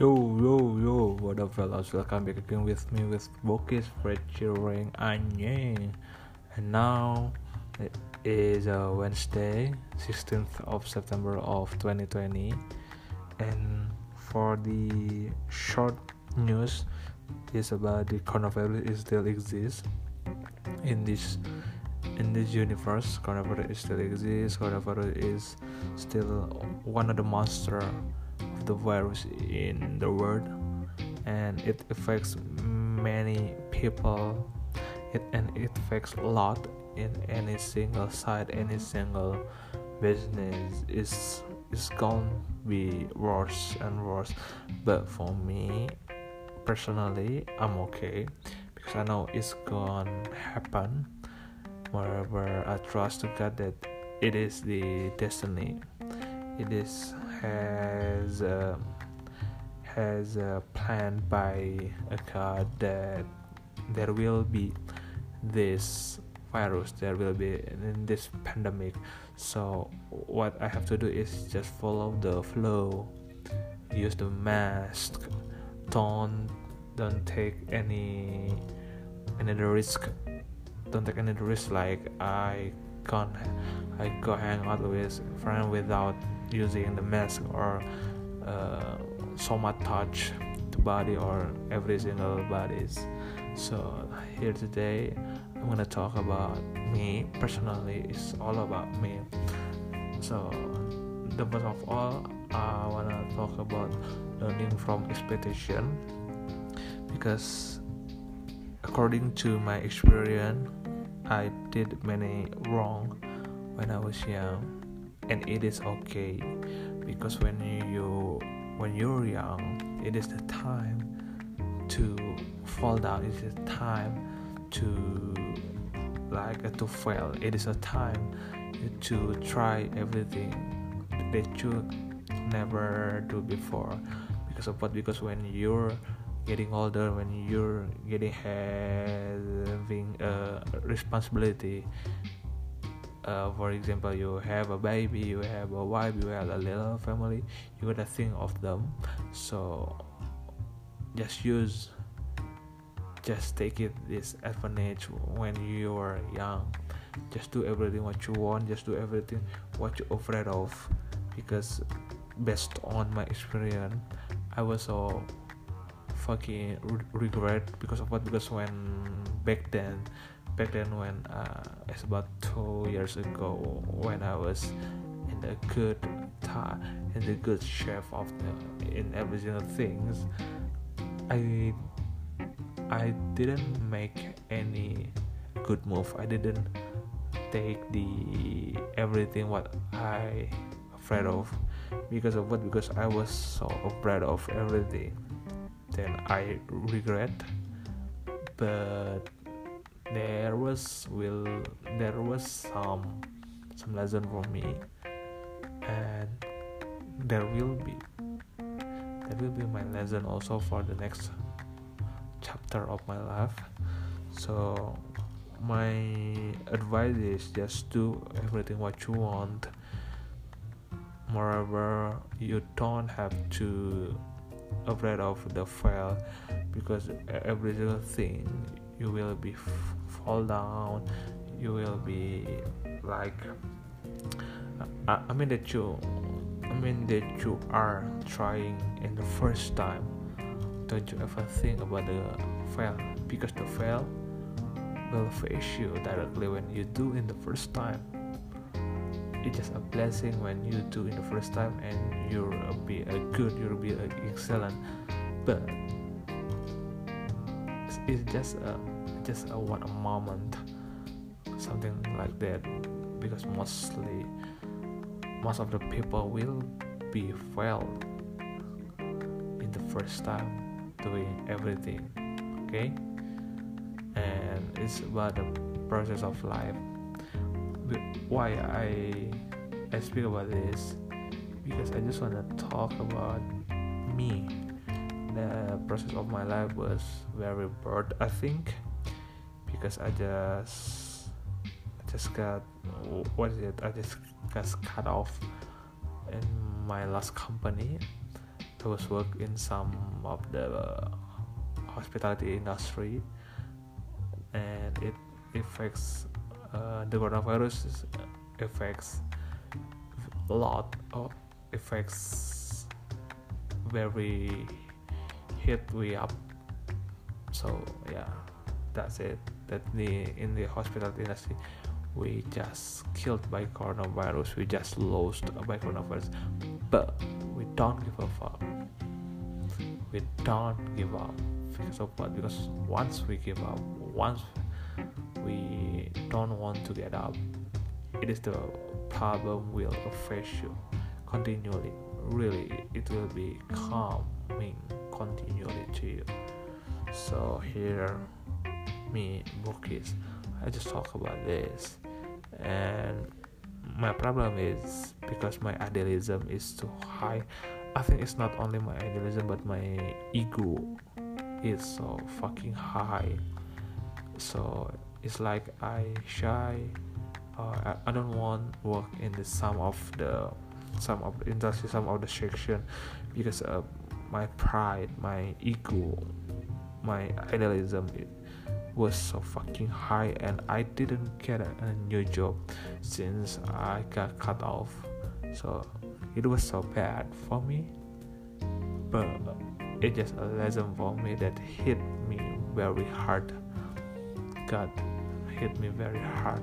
Yo yo yo, what up fellas? Welcome back again with me with Bokis featuring Anye. And now it is uh, Wednesday, 16th of September of 2020. And for the short news is about the coronavirus is still exists in this in this universe. Coronavirus still exists. Coronavirus is still one of the monster the virus in the world and it affects many people. It and it affects a lot in any single side any single business. Is is gonna be worse and worse. But for me personally i'm okay because i know it's gonna happen. Wherever i trust to god that it is the destiny it is has uh, has uh, planned by a god that there will be this virus there will be in this pandemic. So what i have to do is just follow the flow use the mask. Don't don't take any any risk. Don't take any risk like i can't i go hang out with friend without using the mask or uh, so much touch the body or every single bodies so here today i'm gonna talk about me personally it's all about me. So the first of all i wanna talk about learning from expectation because according to my experience i did many wrong when i was young and it is okay because when you when you're young it is the time to fall down it is the time to like uh, to fail it is a time to try everything that you never do before because of what because when you're getting older when you're getting having a responsibility uh, for example you have a baby you have a wife you have a little family you gotta think of them. So just use just take it this advantage when you are young. Just do everything what you want just do everything what you're afraid of because based on my experience i was so fucking regret because of what because when back then back then when uh, it's about two years ago when I was in the good time in the good shape of the in every single things I I didn't make any good move. I didn't take the everything what I afraid of because of what? Because I was so afraid of everything then I regret but there was will there was some some lesson for me and there will be there will be my lesson also for the next chapter of my life. So my advice is just do everything what you want. Moreover you don't have to afraid of the fail because every single thing you will be fall down you will be like I, I mean that you I mean that you are trying in the first time. Don't you ever think about the fail because the fail will face you directly when you do in the first time it's just a blessing when you do in the first time and you'll be a good you'll be a excellent. But it's just a just a one a moment something like that because mostly most of the people will be failed in the first time doing everything okay? And it's about the process of life why i i speak about this because i just want to talk about me. The process of my life was very bored i think because i just I just got what is it? I just got cut off in my last company. I was work in some of the hospitality industry and it affects uh, the coronavirus affects a lot of affects very hit we up. So yeah that's it. That the in the hospital industry we just killed by coronavirus. We just lost by coronavirus. But we don't give a fuck. We don't give up because of what because once we give up once we don't want to get up. It is the problem will affect you continually. Really it will be coming continually to you. So here me Bokis i just talk about this. And my problem is because my idealism is too high. I think it's not only my idealism but my ego is so fucking high. So it's like i shy uh, I, don't want work in the some of the some of the industry some of the section because uh, my pride my ego my idealism it was so fucking high and i didn't get a, a new job since i got cut off. So it was so bad for me but it just a lesson for me that hit me very hard. God hit me very hard.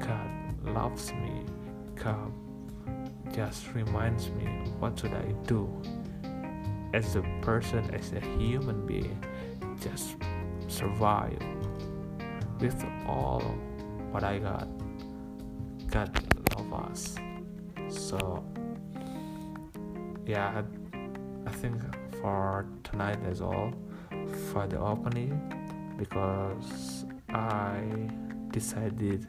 God loves me. God just reminds me what should i do as a person as a human being? Just survive with all what i got. God love us. So yeah i think for tonight is all for the opening because i decided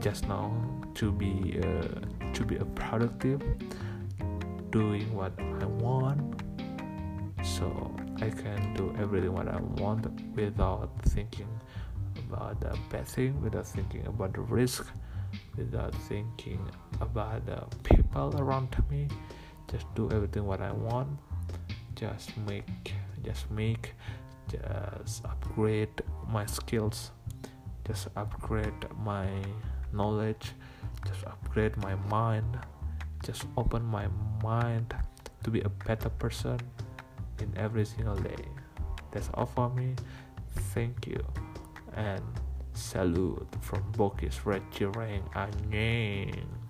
just now to be uh, to be a productive doing what i want so i can do everything what i want without thinking about the bad thing without thinking about the risk without thinking about the people around me. Just do everything what i want. Just make just make just upgrade my skills just upgrade my knowledge just upgrade my mind just open my mind to be a better person in every single day. That's all for me. Thank you and salute from Bokis Red Cireng Anyeng